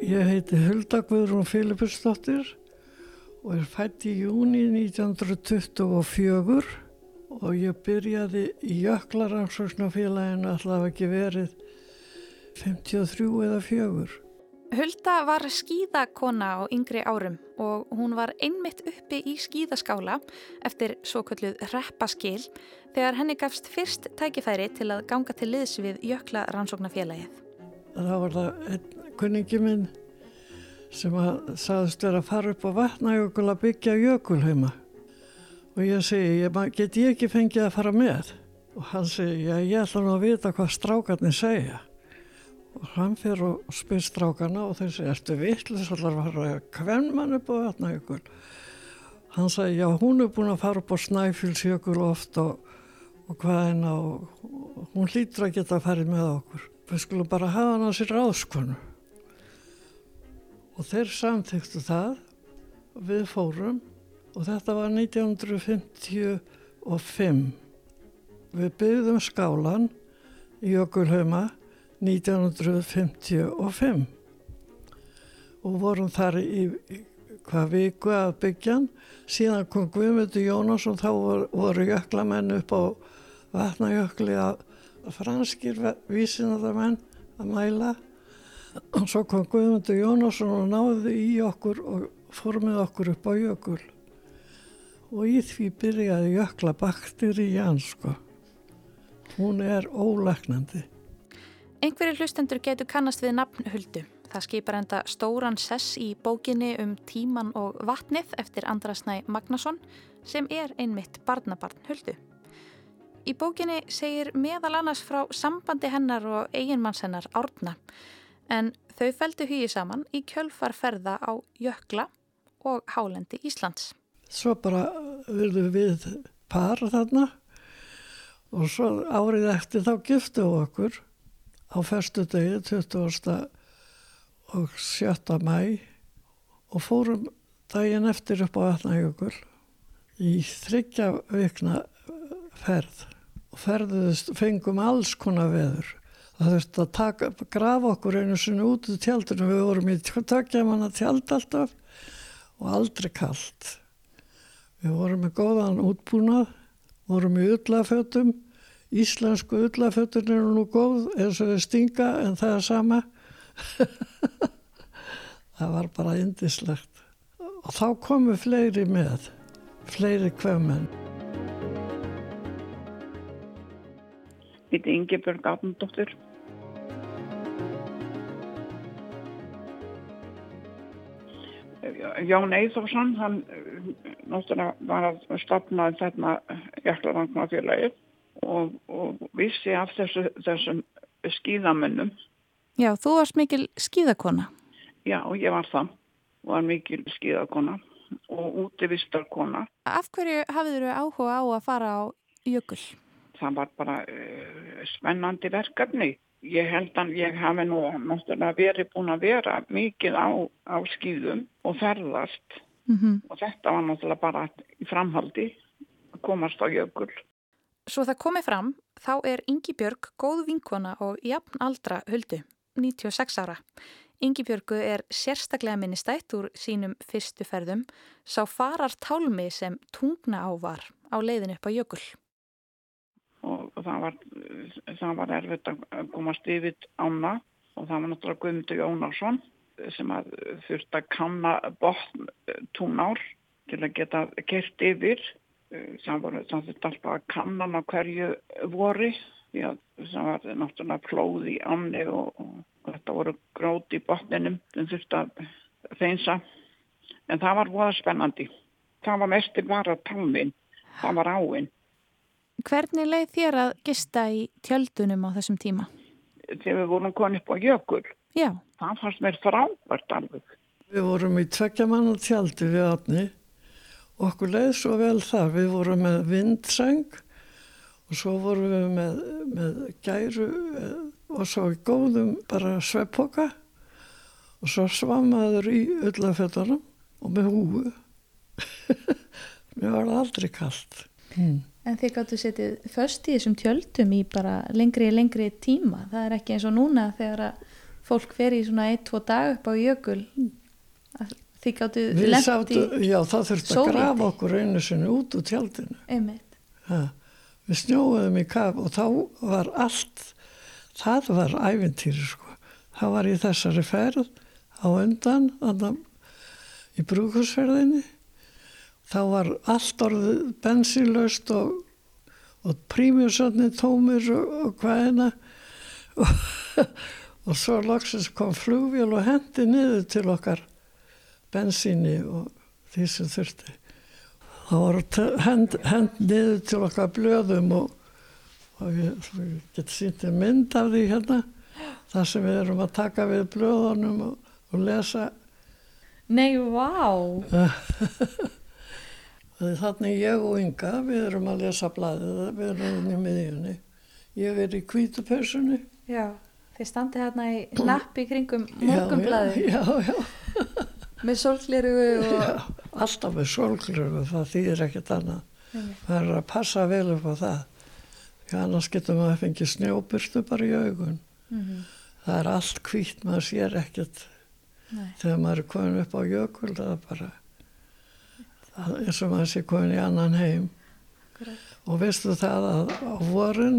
Ég heiti Hulda Guðrún Filipusdóttir og er fætt í júni 1924 og ég byrjaði í Jöklaransóknarfélaginu alltaf ekki verið 53 eða 4. Hulda var skíðakona á yngri árum og hún var einmitt uppi í skíðaskála eftir svo kalluð reppaskil þegar henni gafst fyrst tækifæri til að ganga til liðs við Jöklaransóknarfélagið. Það var það einn kunningi minn sem að sagðist vera að fara upp á vatnajökul að byggja jökulheima og ég segi, ég, get ég ekki fengið að fara með? Og hann segi, já ég ætla nú að vita hvað strákarnir segja. Og hann fyrir og spyr strákarna og þeir segi, ertu vittlis allar að fara hvern mann upp á vatnajökul? Hann segi, já hún er búin að fara upp á Snæfjölsjökul oft og, og hvaðina og, og hún hlýtur að geta að fara með okkur. Við skulum bara hafa hann á sér áskonu. Og þeir samþyktu það og við fórum og þetta var 1955. Við byggðum skálan í Jökulhauma 1955 og vorum þar í, í hvað viku að byggjan. Síðan kom Guðmundur Jónasson, þá voru, jöklamenn upp á vatnajökli að, franskir vísinarðamenn að mæla og svo kom Guðmundur Jónasson og náði í okkur og fór með okkur upp á jökul og í því byrjaði jökla bakteri í ansko. Hún er ólegnandi. Einhverju hlustendur getur kannast við nafnhuldu. Það skipar enda stóran sess í bókinni um tíman og vatnið eftir Andrasnæ Magnason sem er einmitt barnabarn huldu. Í bókinni segir meðal annars frá sambandi hennar og eiginmanns hennar árna en þau feldu hugið saman í kjölfarferða á jökla og hálendi Íslands svo bara verðum við par þarna og svo árið eftir þá giftum við okkur á festu degi 20. og 7. mæ og fórum daginn eftir upp á Vatnajökul í þryggja vikna ferð og ferðuðist, fengum alls konar veður það þurfti að taka, grafa okkur einu sinni út í tjaldinu við vorum í tökja manna tjald alltaf og aldrei kallt Við vorum með góðan útbúnað, vorum í ullafötum, íslensku ullafötun eru nú góð eins og við stinga en það er sama. það var bara indislegt. Og þá komu fleiri með, fleiri kvömmenn. Þetta er Ingeborg Átnundóttur. Jón Eithófsson, hann náttúrulega var að stopna þarna Jæklarvanknafélagið og, og vissi af þessu, þessum skíðamennum. Já, þú varst mikil skíðakona. Já, ég var það, var mikil skíðakona og útivistarkona. Af hverju hafið þér áhuga á að fara á jökul? Það var bara uh, spennandi verkefni ég held að ég hafi nú náttúrulega verið búin að vera mikið á, á skýðum og ferðast mm -hmm. og þetta var náttúrulega bara í framhaldi að komast á jökul. Svo það komið fram, þá er Ingi Björg góð vinkona og jafn aldra huldu, 96 ára. Ingi Björgu er sérstaklega minnistætt úr sínum fyrstu ferðum, sá farar tálmi sem tungna ávar á leiðin upp á jökul og það var, það var erfitt að komast yfir ána og það var náttúrulega Guðmundur Jónásson sem að þurfti að kanna botn túnár til að geta kert yfir. Það voru það þurfti alltaf að kanna á hverju vori því að það var náttúrulega plóð í áni og, og þetta voru gróti í botninum sem þurfti að þeinsa en það var voða spennandi. Það var mestir bara talmin það var áinn Hvernig leið þér að gista í tjöldunum á þessum tíma? Þegar við vorum konið upp á jökul. Já. Það fannst mér frábært alveg. Við vorum í tveggjaman og tjaldi við afni og okkur leið svo vel þar. Við vorum með vindseng og svo vorum við með, með gæru eh, og svo í góðum bara sveppoka og svo svamaður í öllafettunum og með húu. Mér var aldrei kallt. Hmm. En þið gáttu setið först í þessum tjöldum í bara lengri, lengri tíma. Það er ekki eins og núna þegar fólk fer í svona ein, tvo dag upp á jökul að þið gáttu sátu, í já það þurfti að grafa okkur einu sinni út úr tjaldinu. einmitt. Ha. Við snjóðum í kaf og þá var allt, það var ævintýri sko. Það var í þessari ferð á undan, þannig í brúkusferðinni. Þá var allt orðið bensínlaust og, og prímjusarnir tómir og, og hvaðina. Og, og svo loksins kom flugvél og hendi niður til okkar bensíni og því sem þurfti. Það var hend, hend niður til okkar blöðum og, og ég, ég get sýntið mynd af því hérna þar sem við erum að taka við blöðunum og, og lesa Nei, vá þannig ég og Inga við erum að lesa blaðið við erum í miðjunni. Ég er í kvítupessunni Já, þið standið hérna í lappi kringum morgunblæði já, já, já, með sólgleru og já, alltaf með solglöfu það þýðir ekkert annað. Það er að passa vel upp á það. Því annars getur maður að fengið snjóbyrtu bara í augun. Mhm. það er allt hvítt, maður sér ekkert. Nei. þegar maður er komin upp á jökul það er bara eins og maður sé komin í annan heim. Akkurat. og veistu það að á vorin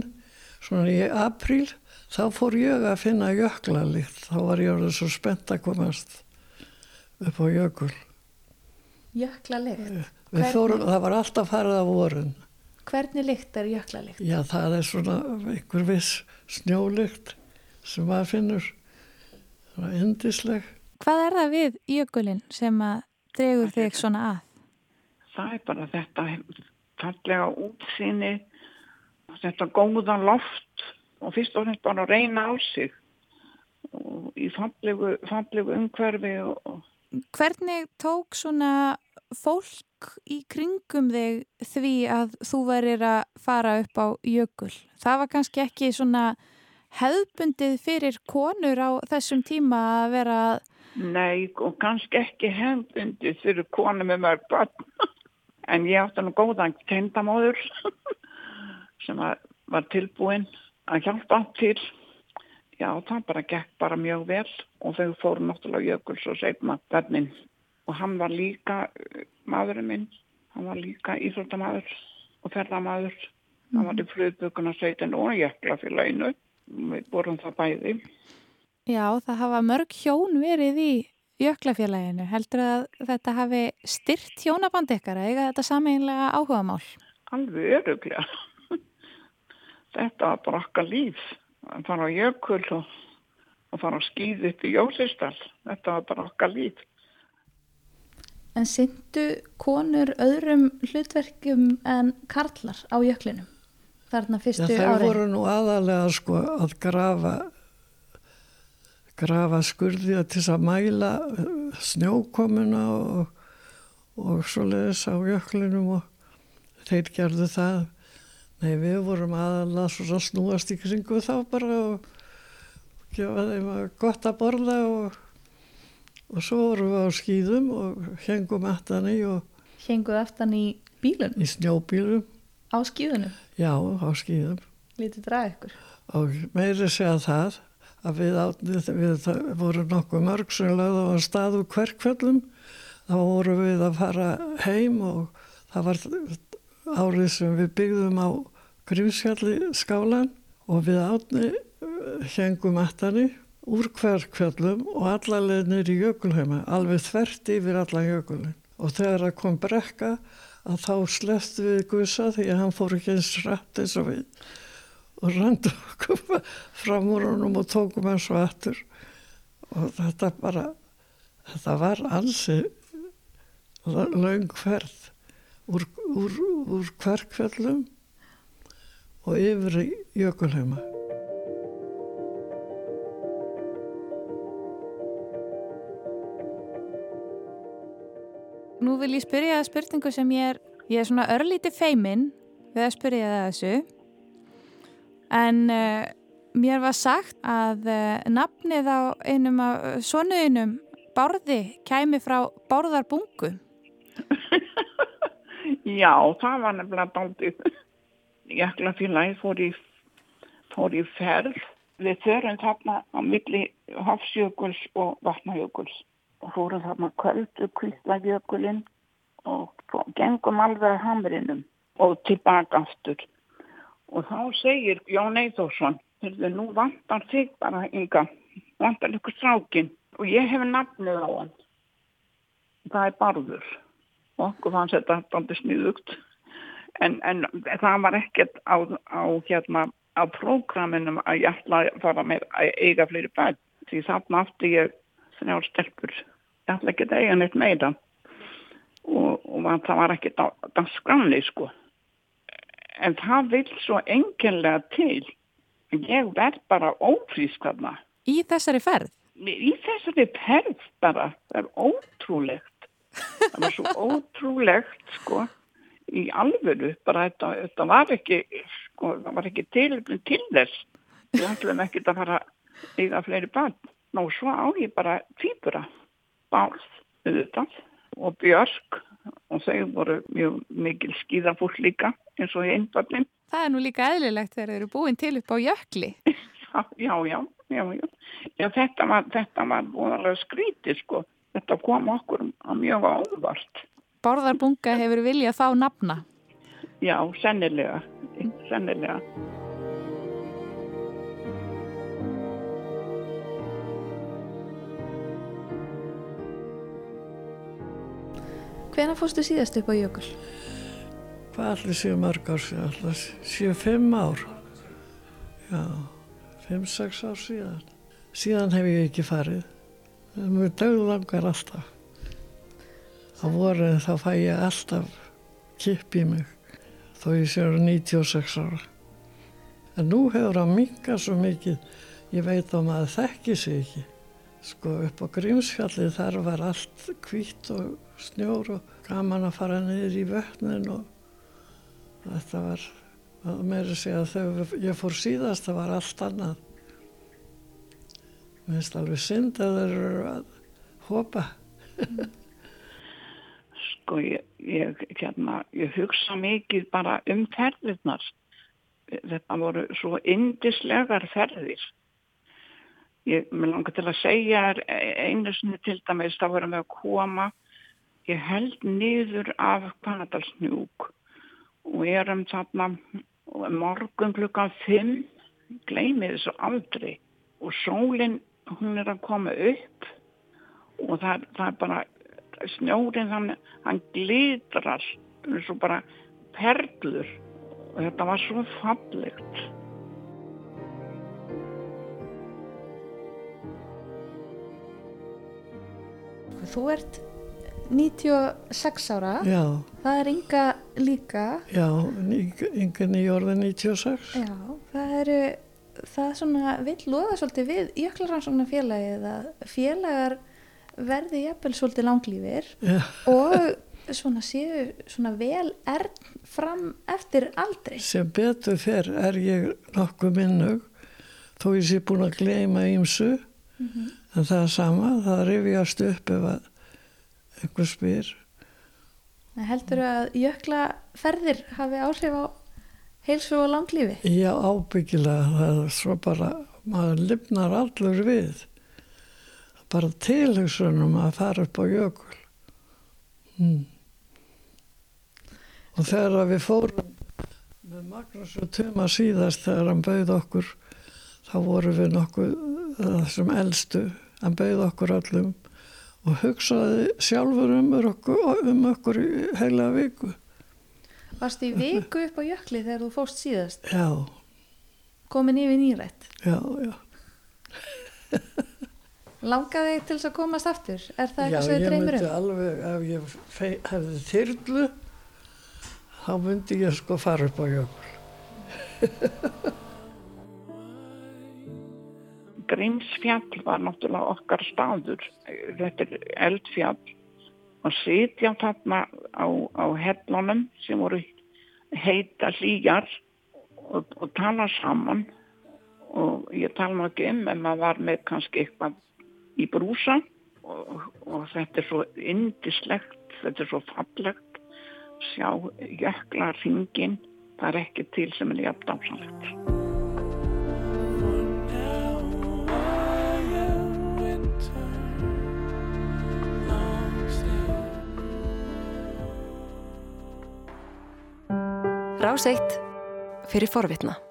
svona í apríl þá fór ég að finna jöklalíkt þá var ég orðið svo spennt að komast upp á jökul. Jökla fórum, það var alltaf farið á vorin. Hvernig lykt er jökla lykt? já það er svona einhver viss snjólykt sem maður finnur. Svona indisleg Hvað er það við jökulinn sem að dregur þig svona að? Það er bara þetta fallega útsýni, þetta góða loft og fyrst og fremst bara að reyna á sig og í fallegu, fallegu umhverfi og, Hvernig tók svona fólk í kringum þig því að þú verir að fara upp á jökul? Það var kannski ekki svona hefðbundið fyrir konur á þessum tíma að vera Nei, og kannski ekki hefðbundið fyrir konu með mörg börn. En ég átti nú góðan tendamóður sem var, var tilbúin að hjálpa til. Já, það bara gekk bara mjög vel og þau fóru náttúrulega jökuls og segma börnin. Og hann var líka maðurinn minn, hann var líka íþróttamaður og ferðamaður. Hann var í flugbygguna sveitin og jöklafélaginu. Við vorum það bæði. Já, það hafa mörg hjón verið í jöklafélaginu. Heldur að þetta hafi styrt hjónaband ykkar að eiga þetta sameinlega áhugamál? Alveg öruglega. Þetta var bara okkar líf. Að fara á jökul og, og fara á skýð upp í Jósistal. Þetta var bara okkar líf. En syndu konur öðrum hlutverkum en karlar á jöklinum? Þarna fyrstu þau árin. voru nú aðalega sko að grafa grafa skurði til að mæla uh, snjókomuna og, og svoleiðis á jöklinum og þeir gerðu það. Nei, við vorum aðalega svona snúast í kringu þá bara og gefa þeim að gott að borða og, og svo vorum við á skýðum og hengum aftan í og Henguð aftan í bílun í snjóbílum, á skíðunum. já, á skýðum. Lítið draga ykkur. og meiri segja það að við, átnið, við vorum nokkuð mörg sem lögðu á stað úr hverkfjöllum þá vorum við að fara heim og það var árið sem við byggðum á Grímsfjalli skálan og við átni hengum ettani úr hverkfjöllum og allarleið nýri jökulheima, alveg þvert yfir allan jökulin og þegar það kom brekka að þá sleftu við gusa því að hann fór ekki eins rætt eins og við og röndum okkur fram úr honum og tókum hans svo aftur og þetta bara þetta var ansi laung ferð úr, úr, úr hverkfjöllum og yfir í jökulheima Nú vil ég spyrja það spurningu sem ég er, ég er svona örlítið feiminn við að spyrja það þessu. En uh, mér var sagt að uh, nafnið á einum af sonuðinum Bárði kæmi frá Bárðarbungu. Já, það var nefnilega daldið. Jöklafélagi fór í, fór í ferð við förum þarna á milli Hafsjökuls og Vatnajökuls og fórum þarna kvöldu Kvistlajökulinn og gengum alveg að hamrinum og tilbaka aftur og þá segir Jón Eithórsson nú vantar þig bara ynga vantar ykkur strákin og ég hef nafnið á hann. Það er barður og okkur fannst þetta aldrei sniðugt. En, en það var ekkert á, á hérna á prógraminum að ég ætla að fara með að eiga fleiri bæn því þarna aftur ég þrjár stelpur. Ég ætla ekki að eiga neitt meira. Og, og það var ekkert á danskranni sko en það vil svo enginlega til. Ég verð bara ófrísk þarna. Í þessari ferð? Í þessari ferð bara, það er ótrúlegt. Það var svo ótrúlegt sko í alvöru. Bara þetta, þetta var ekki sko, það var ekki tilöfnum til þess. Við ætlum ekki að fara eiga fleiri barn. Og svo á ég bara týpura bálð auðvitað og björg og þau voru mjög mikil skýðafúll líka eins og í einbarnin Það er nú líka eðlilegt þegar þeir eru búin til upp á jökli Já, já, já, já, já. þetta var, var búinlega skrítið sko þetta kom okkur mjög ávart. Borðarbunga hefur viljað fá nafna? Já, sennilega, sennilega. Hvena fórstu síðast upp á jökul? Hvað allir séu mörg ár síðan? Allir séu fimm ár. Já, fimm, sex ár síðan. Síðan hef ég ekki farið mér döglangar alltaf á voruð þá fæ ég alltaf kipp í mig þó ég séu 96 ára en nú hefur það minga svo mikið ég veit að maður þekki sig ekki sko upp á Grímsfjalli þar var allt hvít og snjór og gaman að fara niður í vötnin og þetta var meira segja þegar ég fór síðast það var allt annað Mér finnst alveg synd að það eru að hopa. sko ég, ég, hérna, ég hugsa mikið bara um ferðirnar. Þetta voru svo indislegar ferðir. Ég með langar til að segja einu sinni til dæmis þá verðum við að koma. Ég held niður af Kanadalsnjúk og erum þarna morgun klukkan 5, gleymið þessu aldrei. Og sólinn hún er að koma upp og það, það er bara snjórin hann, hann glitrar eins og bara perlur. Og þetta var svo fallegt Þú ert 96 ára. Já. það er ynga líka. Já, ynga nýjórði 96 Já, það eru það svona vil loða svolítið við jöklarhansóknar félagið að félagar verði jafnvel svolítið langlýfir og svona séu svona vel erð fram eftir aldrei. Sem betur fyrr er ég nokkuð minnug þó ég sé búin að gleima ímsu mm -hmm. en það er sama, það rifjast upp ef að einhver spyr. Heldur að jöklaferðir hafi áhrif á heilsu og langlífi? Já, ábyggilega. Það er svo bara, maður lifnar allur við. Bara tilhugsunum að fara upp á jökul. Mm. Og þegar við fórum með Magnús og Tuma síðast þegar hann bauð okkur, þá voru við nokkuð þessum eldstu, hann bauð okkur allum og hugsaði sjálfur um okkur, um okkur í heila viku. Varst í viku upp á jökli þegar þú fóst síðast? Já. Komin yfir nýrætt? Já, já. Langaði þig til þess að komast aftur? Er það eitthvað sem þið dreymir um? Já, ég myndi alveg, ef ég hefði þyrlu, þá myndi ég sko fara upp á jökul. Grímsfjall var náttúrulega okkar staður. Þetta er eldfjall. Og sitja þarna á, á hellunum sem voru heita hlýjar og, og tala saman. Og ég tala nú ekki um en maður var með kannski eitthvað í brúsa. Og, og þetta er svo indislegt, þetta er svo fallegt. Sjá jökla ringin, það er ekki til sem er jafn dásanlegt Ráseitt fyrir forvitna.